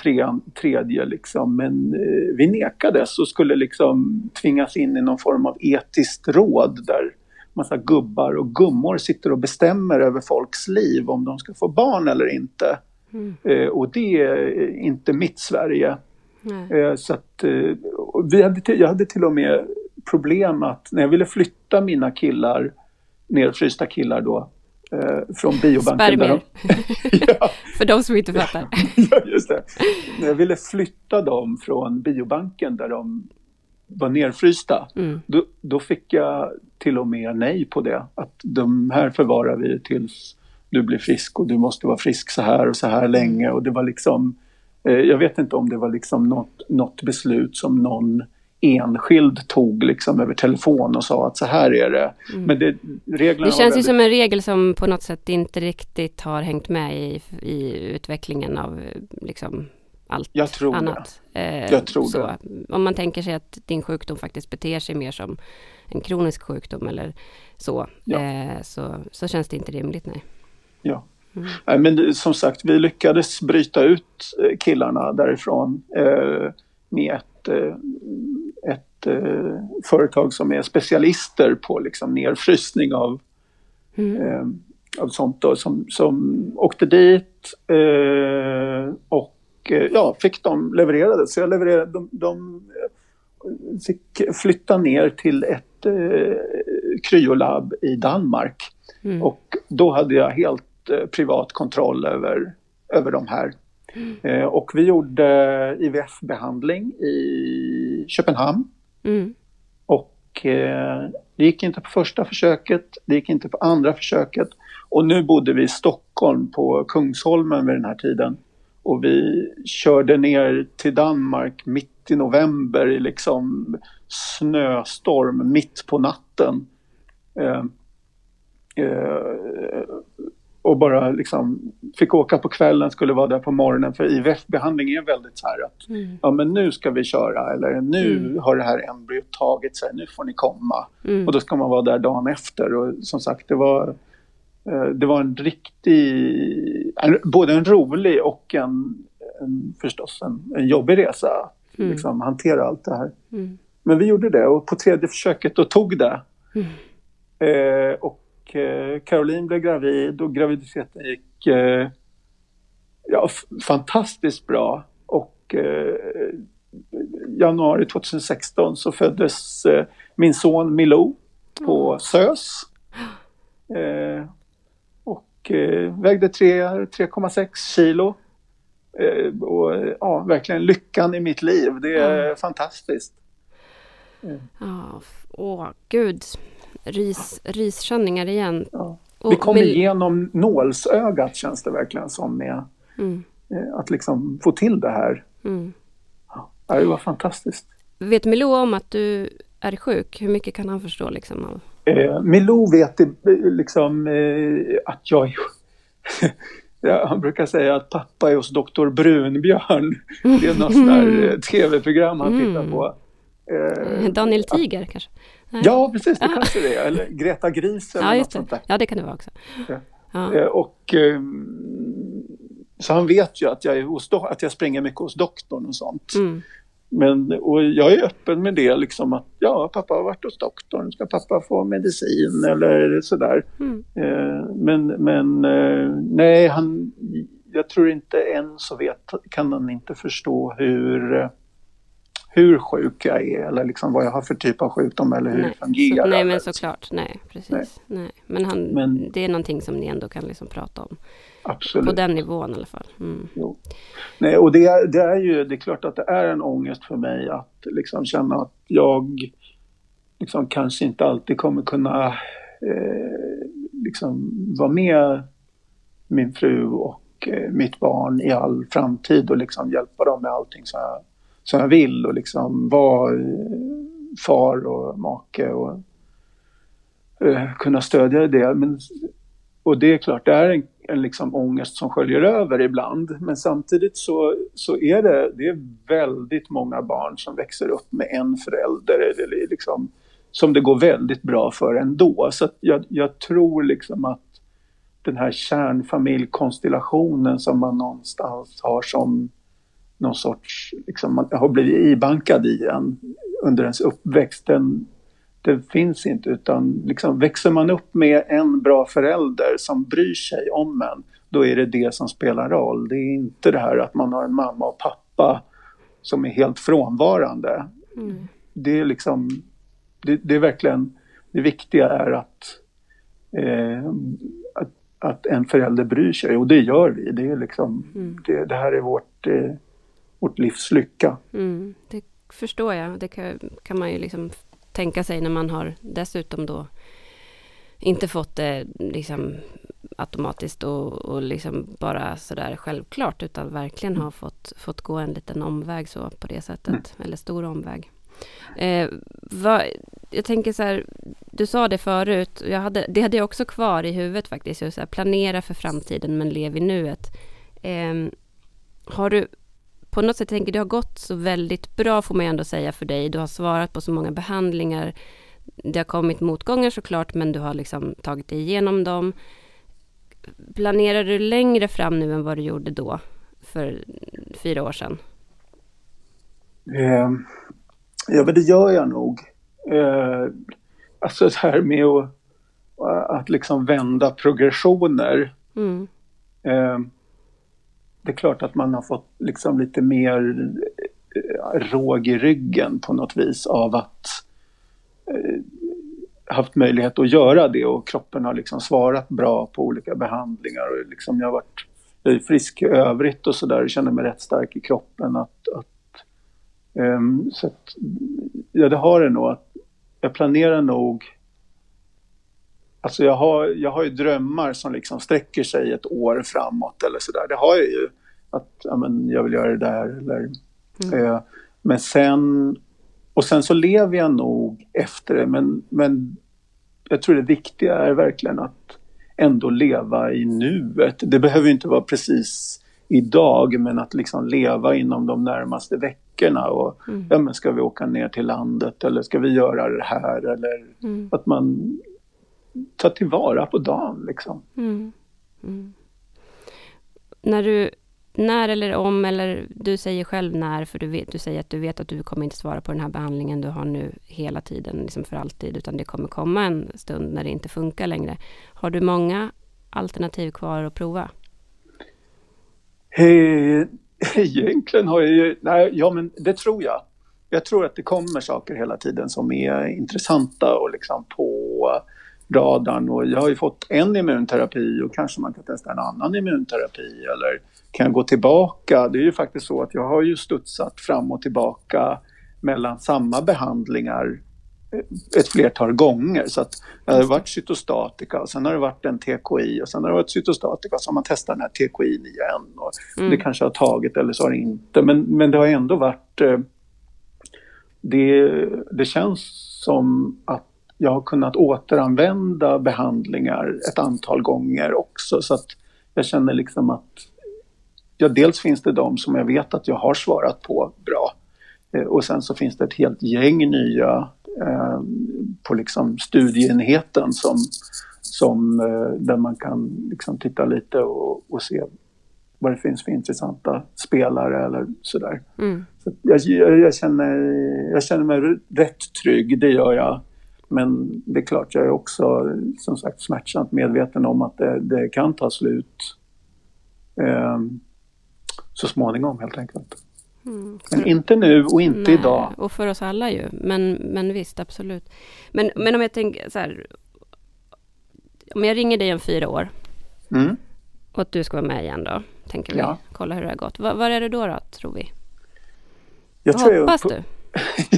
tredje liksom. Men eh, vi nekades och skulle liksom tvingas in i någon form av etiskt råd där massa gubbar och gummor sitter och bestämmer över folks liv om de ska få barn eller inte. Mm. Eh, och det är inte mitt Sverige. Eh, så att, eh, vi hade, jag hade till och med problem att när jag ville flytta mina killar, nerfrysta killar då, eh, från biobanken. Spermier. [LAUGHS] ja. För de som inte fattar. [LAUGHS] ja, just det. Jag ville flytta dem från biobanken där de var nerfrysta, mm. då, då, fick jag till och med nej på det. Att de här förvarar vi tills du blir frisk och du måste vara frisk så här och så här länge. Och det var liksom, eh, jag vet inte om det var liksom något, något beslut som någon enskild tog liksom över telefon och sa att så här är det. Mm. Men det, reglerna det känns ju som en regel som på något sätt inte riktigt har hängt med i, i utvecklingen av liksom allt Jag tror annat. Det. Eh, Jag tror så. det. Om man tänker sig att din sjukdom faktiskt beter sig mer som en kronisk sjukdom eller så, ja. eh, så, så känns det inte rimligt. Nej. Ja. Mm. Nej, men som sagt, vi lyckades bryta ut eh, killarna därifrån eh, med ett eh, företag som är specialister på liksom nedfrysning av, mm. eh, av sånt då, som, som åkte dit eh, och eh, ja, fick dem levererade. Så jag levererade, de, de fick flytta ner till ett eh, kryolabb i Danmark. Mm. Och då hade jag helt eh, privat kontroll över, över de här. Mm. Eh, och vi gjorde IVF-behandling i Köpenhamn. Mm. Och eh, det gick inte på första försöket, det gick inte på andra försöket. Och nu bodde vi i Stockholm på Kungsholmen vid den här tiden. Och vi körde ner till Danmark mitt i november i liksom snöstorm mitt på natten. Eh, eh, och bara liksom fick åka på kvällen, skulle vara där på morgonen. För IVF-behandling är väldigt så här att mm. ja men nu ska vi köra eller nu mm. har det här embryot tagit sig, nu får ni komma. Mm. Och då ska man vara där dagen efter och som sagt det var eh, det var en riktig, både en rolig och en, en förstås en, en jobbig resa. Mm. Liksom, hantera allt det här. Mm. Men vi gjorde det och på tredje försöket då tog det. Mm. Eh, och eh, Caroline blev gravid och graviditeten gick eh, ja, fantastiskt bra. Och eh, januari 2016 så föddes eh, min son Milou på mm. SÖS. Och vägde 3,6 kilo. Och ja, verkligen lyckan i mitt liv. Det är mm. fantastiskt. Ja, åh gud ris, riskänningar igen. Ja. Vi kommer men... igenom nålsögat känns det verkligen som med mm. Eh, att liksom få till det här. Mm. Ja, det var fantastiskt. Vet Milou om att du är sjuk? Hur mycket kan han förstå? Liksom, av... eh, Milou vet eh, liksom eh, att jag är [LAUGHS] Ja, han brukar säga att pappa är hos doktor Brunbjörn. Det är något sånt där eh, tv-program han mm. tittar på. Eh, Daniel Tiger kanske? Ja, precis, det kanske det är. Eller Greta Gris eller ja, något sånt där. Ja, det kan det vara också. Ja. Eh, och, ehm, så han vet ju att jag, är hos, att jag springer mycket hos doktorn och sånt. Mm. Men, och jag är öppen med det, liksom att ja, pappa har varit hos doktorn, ska pappa få medicin eller sådär. Mm. Eh, men men eh, nej, han, jag tror inte än så vet, kan han inte förstå hur hur sjuk jag är eller liksom vad jag har för typ av sjukdom eller hur nej. det fungerar. Så, nej men såklart, nej precis. Nej. nej. Men, han, men, det är någonting som ni ändå kan liksom prata om. Absolut. På den nivån i alla fall. Mm. Nej och det, det, är ju, det är klart att det är en ångest för mig att liksom känna att jag liksom kanske inte alltid kommer kunna eh, liksom vara med min fru och eh, mitt barn i all framtid och liksom hjälpa dem med allting som jag som jag vill och liksom vara far och make och eh, kunna stödja det. Men, och det är klart, det är en, en liksom ångest som sköljer över ibland. Men samtidigt så, så är det, det är väldigt många barn som växer upp med en förälder. Eller liksom, som det går väldigt bra för ändå. Så jag, jag tror liksom att den här kärnfamiljkonstellationen som man någonstans har som någon sorts, liksom, man har blivit ibankad i en under ens uppväxt. Den, den finns inte utan liksom växer man upp med en bra förälder som bryr sig om en, då är det det som spelar roll. Det är inte det här att man har en mamma och pappa som är helt frånvarande. Mm. Det är liksom, det, det, är verkligen, det viktiga är att, eh, att, att, en förälder bryr sig och det gör vi. Det, är liksom, mm. det, det här är vårt eh, vårt livs lycka. Mm, det förstår jag. Det kan, kan, man ju liksom tänka sig när man har dessutom då inte fått det liksom automatiskt och, och liksom bara sådär självklart utan verkligen har fått, fått gå en liten omväg så på det sättet. Mm. Eller stor omväg. Eh, vad, jag tänker så här, du sa det förut, jag hade, det hade jag också kvar i huvudet faktiskt. Just så här, planera för framtiden men lev i nuet. Eh, har du på något sätt tänker det har gått så väldigt bra får man ändå säga för dig. Du har svarat på så många behandlingar. Det har kommit motgångar såklart men du har liksom tagit dig igenom dem. Planerar du längre fram nu än vad du gjorde då för fyra år sedan? Eh, ja men det gör jag nog. Eh, alltså det här med att, att liksom vända progressioner. Mm. Eh, det är klart att man har fått liksom lite mer eh, råg i ryggen på något vis av att eh, haft möjlighet att göra det och kroppen har liksom svarat bra på olika behandlingar och liksom jag har varit jag är frisk i övrigt och sådär, och känner mig rätt stark i kroppen. Att, att um, så att, ja, det har det nog. Att jag planerar nog Alltså jag har, jag har ju drömmar som liksom sträcker sig ett år framåt eller sådär. Det har jag ju. Att ja, men jag vill göra det där eller... Mm. Eh, men sen... Och sen så lever jag nog efter det men, men jag tror det viktiga är verkligen att ändå leva i nuet. Det behöver inte vara precis idag men att liksom leva inom de närmaste veckorna. Och, mm. ja, men ska vi åka ner till landet eller ska vi göra det här? Eller mm. att man tar tillvara på dagen. Liksom. Mm. mm. När du när eller om, eller du säger själv när, för du, vet, du säger att du vet att du kommer inte svara på den här behandlingen du har nu hela tiden, liksom för alltid, utan det kommer komma en stund när det inte funkar längre. Har du många alternativ kvar att prova? Hey, [LAUGHS] egentligen har jag ju, nej, ja men det tror jag. Jag tror att det kommer saker hela tiden som är intressanta och liksom på radarn och jag har ju fått en immunterapi och kanske man kan testa en annan immunterapi eller kan jag gå tillbaka? Det är ju faktiskt så att jag har ju studsat fram och tillbaka mellan samma behandlingar eh, ett flertal gånger. Så att det har varit cytostatika och sen har det varit en TKI och sen har det varit cytostatika och så har man testat den här TKI igen. Och mm. Det kanske har tagit eller så har det inte. Men, men det har ändå varit... Eh, det, det känns som att jag har kunnat återanvända behandlingar ett antal gånger också. Så att jag känner liksom att ja, dels finns det de som jag vet att jag har svarat på bra. Eh, och sen så finns det ett helt gäng nya eh, på liksom studieenheten som, som, eh, där man kan liksom titta lite och, och, se vad det finns för intressanta spelare eller sådär. Mm. Så jag, jag, känner, jag känner mig rätt trygg, det gör jag. Men det är klart, jag är också som sagt smärtsamt medveten om att det, det kan ta slut. Um, så småningom helt enkelt. Mm. Men inte nu och inte Nej, idag. Och för oss alla ju. Men, men visst, absolut. Men, men om jag tänker så här. Om jag ringer dig om fyra år. Mm. Och att du ska vara med igen då. Tänker vi. Ja. Kolla hur det har gått. Var, var är det då, då tror vi? Jag Vad hoppas jag, du?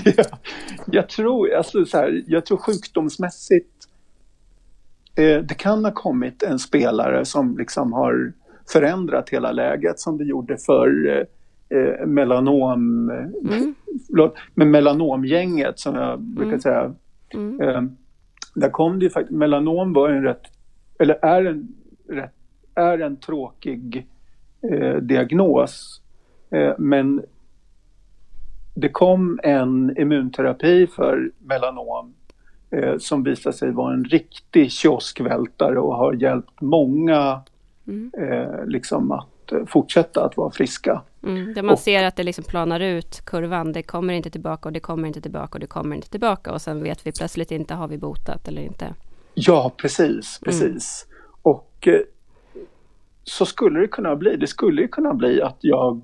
Ja, [LAUGHS] jag tror, alltså så här, jag tror sjukdomsmässigt. Eh, det kan ha kommit en spelare som liksom har förändrat hela läget som det gjorde för eh, eh melanom, mm. förlåt, med melanomgänget som jag brukar mm. säga. Mm. Eh, där kom det ju faktiskt, melanom var en rätt, eller är en, rätt, är en tråkig eh, diagnos. Eh, men det kom en immunterapi för melanom eh, som visade sig vara en riktig kioskvältare och har hjälpt många Mm. Eh, liksom att eh, fortsätta att vara friska. Mm, där man och, ser att det liksom planar ut kurvan, det kommer inte tillbaka och det kommer inte tillbaka och det kommer inte tillbaka och sen vet vi plötsligt inte, har vi botat eller inte? Ja, precis, mm. precis. Mm. Och eh, så skulle det kunna bli. Det skulle kunna bli att jag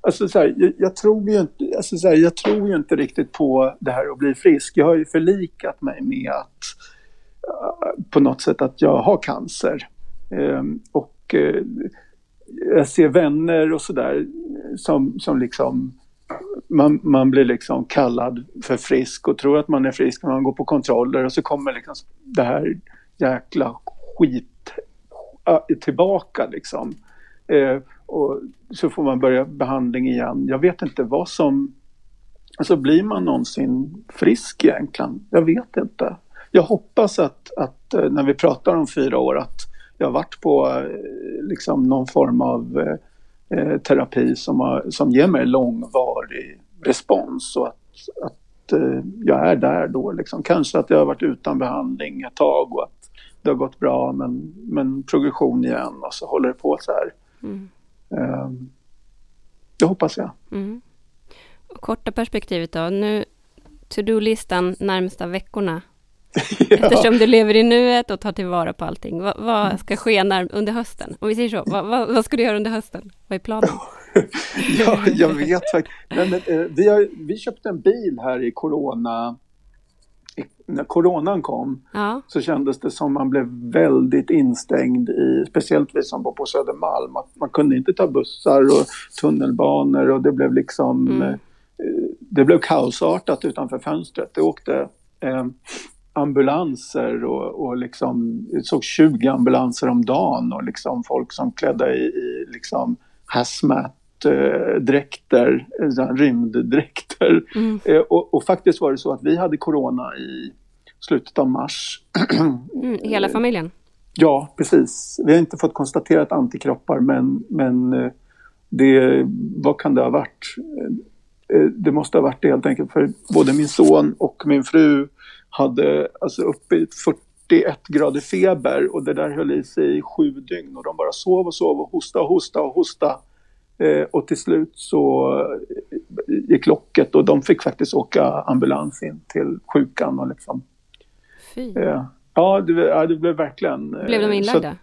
Alltså så här, jag, jag, tror ju inte, alltså så här, jag tror ju inte riktigt på det här att bli frisk. Jag har ju förlikat mig med att eh, på något sätt att jag har cancer. Ehm, och eh, jag ser vänner och sådär som, som liksom man, man blir liksom kallad för frisk och tror att man är frisk när man går på kontroller och så kommer liksom det här jäkla skit eh, tillbaka liksom. Ehm, och så får man börja behandling igen. Jag vet inte vad som... Alltså blir man någonsin frisk egentligen? Jag vet inte jag hoppas att, att eh, när vi pratar om fyra år att jag har varit på eh, liksom någon form av eh, eh, terapi som, har, som ger mig långvarig respons och att, att eh, jag är där då. Liksom. Kanske att jag har varit utan behandling ett tag och att det har gått bra men, men progression igen och så håller det på så här. Mm. Eh, det hoppas jag. Mm. korta perspektivet då? Nu to-do-listan närmsta veckorna [LAUGHS] ja. Eftersom du lever i nuet och tar tillvara på allting. Vad, vad ska ske när, under hösten? Om vi säger så, vad, vad, vad, ska du göra under hösten? Vad är planen? [LAUGHS] ja, jag vet faktiskt. Men, eh, vi, har, vi köpte en bil här i corona när coronan kom ja. så kändes det som man blev väldigt instängd i, speciellt vi som bor på Södermalm, att man kunde inte ta bussar och tunnelbanor och det blev liksom mm. eh, det blev kaosartat utanför fönstret. Det åkte eh, ambulanser och, och liksom, jag såg 20 ambulanser om dagen och liksom folk som klädda i, i liksom hazmat dräkter, rymddräkter. Mm. Eh, och, och, faktiskt var det så att vi hade corona i slutet av mars. [CLEARS THROAT] Mm, hela familjen? Ja, precis. Vi har inte fått konstaterat antikroppar men, men eh, det, vad kan det ha varit? Eh, det måste ha varit det helt enkelt för både min son och min fru hade alltså uppe i 41 grader feber och det där höll i sig i sju dygn och de bara sov och sov och hostade och hostade och hostade. Eh, och till slut så gick locket och de fick faktiskt åka ambulans in till sjukan och liksom. Fy. Eh, ja, det, ja, det blev verkligen. Blev de inlagda?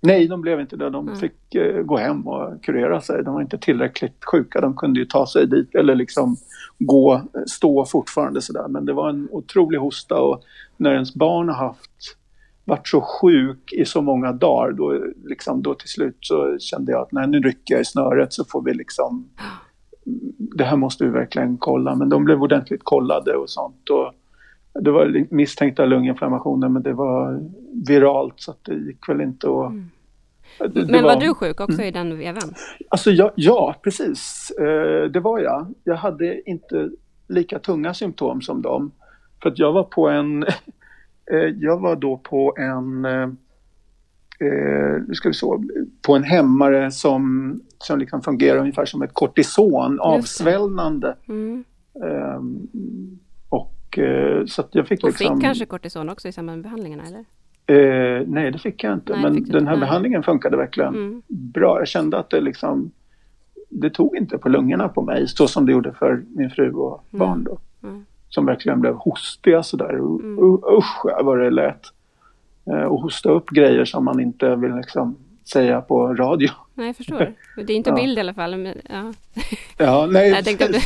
Nej, de blev inte det. De mm. fick eh, gå hem och kurera sig. De var inte tillräckligt sjuka. De kunde ju ta sig dit eller liksom gå, stå fortfarande sådär. Men det var en otrolig hosta och när ens barn har haft varit så sjuk i så många dagar, då, liksom, då till slut så kände jag att nej, nu rycker jag i snöret så får vi liksom... Det här måste vi verkligen kolla. Men de blev ordentligt kollade och sånt. Och det var misstänkta lunginflammationer men det var viralt så att det gick väl inte att... Mm. Det, men var, var, du sjuk också mm. i den vevan? Alltså ja, ja precis. Eh, det var jag. Jag hade inte lika tunga symptom som dem. För att jag var på en jag var då på en, eh, eh ska vi så, på en hämmare som, som liksom fungerar ungefär som ett kortison, avsvällnande. Mm. Och eh, så att jag fick och liksom... fick kanske kortison också i samband med behandlingarna eller? Eh, nej, det fick jag inte. Nej, men den här nej. behandlingen funkade verkligen mm. bra. Jag kände att det liksom, det tog inte på lungorna på mig så som det gjorde för min fru och mm. barn då. Mm som verkligen blev hostiga sådär. Mm. Usch vad det lät. Eh, och hosta upp grejer som man inte vill liksom säga på radio. Nej, jag förstår. Det är inte [LAUGHS] ja. bild i alla fall. Men, ja. ja, nej. [LAUGHS] jag tänkte om du...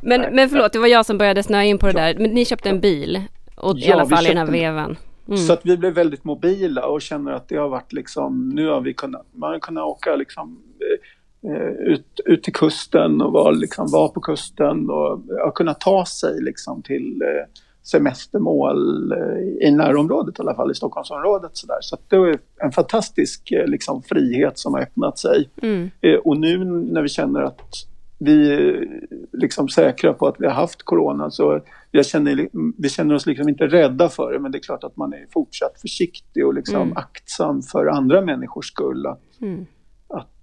[LAUGHS] men, men förlåt, det var jag som började snöa in på det där. Men ni köpte en bil. Och ja, i alla fall i den här vevan. Mm. Så att vi blev väldigt mobila och känner att det har varit liksom, nu har vi kunnat, man har kunnat åka liksom ut, ut till kusten och var, liksom, var på kusten och ja, kunna ta sig liksom, till eh, semestermål eh, i närområdet i alla fall, i Stockholmsområdet. Så, där. så det var en fantastisk liksom, frihet som har öppnat sig. Mm. och nu när vi känner att vi är liksom säkra på att vi har haft corona så jag känner, vi känner oss liksom inte rädda för det men det är klart att man är fortsatt försiktig och liksom mm. aktsam för andra människors skull. Att, mm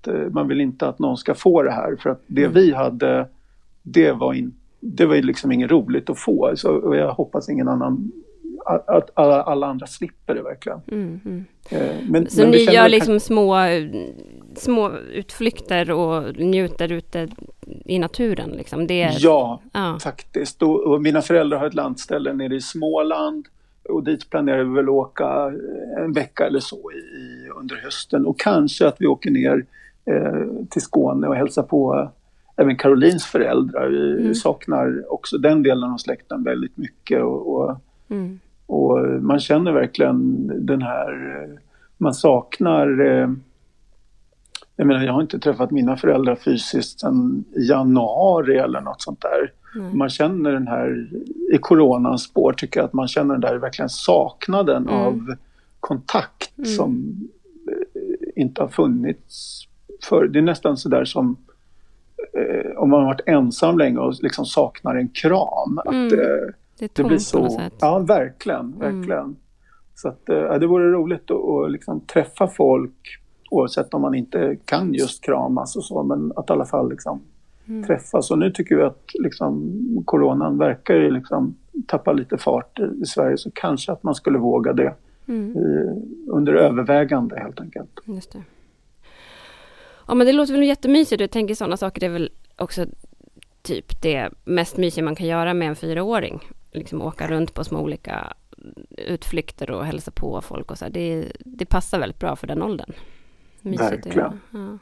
att eh, man vill inte att någon ska få det här för att det mm. vi hade det var, in, det var liksom inget roligt att få så, jag hoppas ingen annan att alla, alla andra slipper det verkligen. Mm, mm. Eh, men, så men ni gör liksom små, små utflykter och njuter ute i naturen? Liksom. Det är... ja, ja, faktiskt. Och, och, mina föräldrar har ett landställe nere i Småland och dit planerar vi väl åka en vecka eller så i, under hösten och kanske att vi åker ner till Skåne och hälsar på även Karolins föräldrar. Vi mm. saknar också den delen av släkten väldigt mycket och, och, mm. och, man känner verkligen den här, man saknar eh, jag menar, jag har inte träffat mina föräldrar fysiskt sedan januari eller något sånt där. Mm. Man känner den här, i coronans spår tycker jag att man känner den där verkligen saknaden mm. av kontakt mm. som eh, inte har funnits för Det är nästan sådär som eh, om man har varit ensam länge och liksom saknar en kram. Att, mm. eh, det, det blir så. Ja, verkligen, mm. verkligen. Så att, eh, det vore roligt att, att liksom träffa folk oavsett om man inte kan just kramas och så, men att i alla fall liksom mm. träffas. Och nu tycker vi att liksom, coronan verkar ju liksom tappa lite fart i, Sverige så kanske att man skulle våga det mm. i, under övervägande helt enkelt. Just det. Ja men det låter väl jättemysigt. Jag tänker sådana saker det är väl också typ det mest mysiga man kan göra med en fyraåring. Liksom åka runt på små olika utflykter och hälsa på folk och så. Det, det passar väldigt bra för den åldern. Mysigt Verkligen. Ja.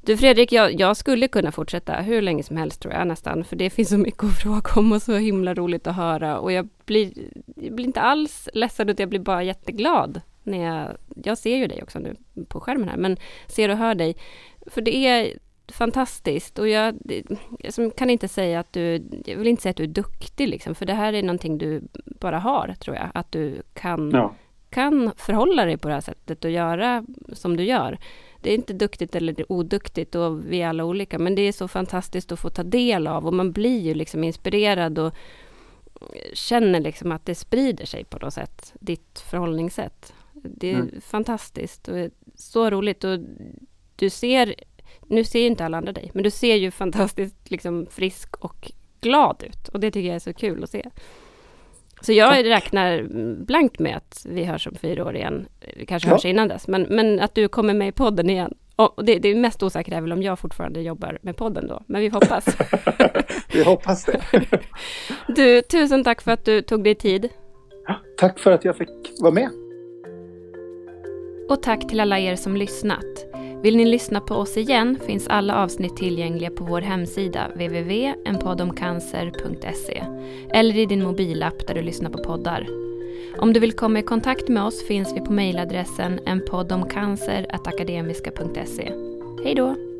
Du Fredrik, jag, jag, skulle kunna fortsätta hur länge som helst tror jag nästan, för det finns så mycket att fråga om och så himla roligt att höra och jag blir, jag blir inte alls ledsen utan jag blir bara jätteglad när jag, jag ser ju dig också nu på skärmen här, men ser och hör dig. För det är fantastiskt och jag, jag kan inte säga att du, jag vill inte säga att du är duktig liksom, för det här är någonting du bara har, tror jag, att du kan, ja. kan förhålla dig på det här sättet och göra som du gör. Det är inte duktigt eller oduktigt och vi är alla olika, men det är så fantastiskt att få ta del av och man blir ju liksom inspirerad och känner liksom att det sprider sig på något sätt, ditt förhållningssätt. Det är mm. fantastiskt och så roligt och du ser nu ser inte alla andra dig, men du ser ju fantastiskt liksom, frisk och glad ut. Och det tycker jag är så kul att se. Så jag Tack. räknar blankt med att vi hörs om fyra år igen. Vi kanske ja. hörs innan dess, men, men att du kommer med i podden igen. Och det, det mest osäkra är väl om jag fortfarande jobbar med podden då, men vi hoppas. [LAUGHS] vi hoppas det. du, tusen tack för att du tog dig tid. Tack för att jag fick vara med. Och tack till alla er som lyssnat. Vill ni lyssna på oss igen finns alla avsnitt tillgängliga på vår hemsida www.enpoddomcancer.se eller i din mobilapp där du lyssnar på poddar. Om du vill komma i kontakt med oss finns vi på mejladressen enpoddomcancer.akademiska.se. Hej då!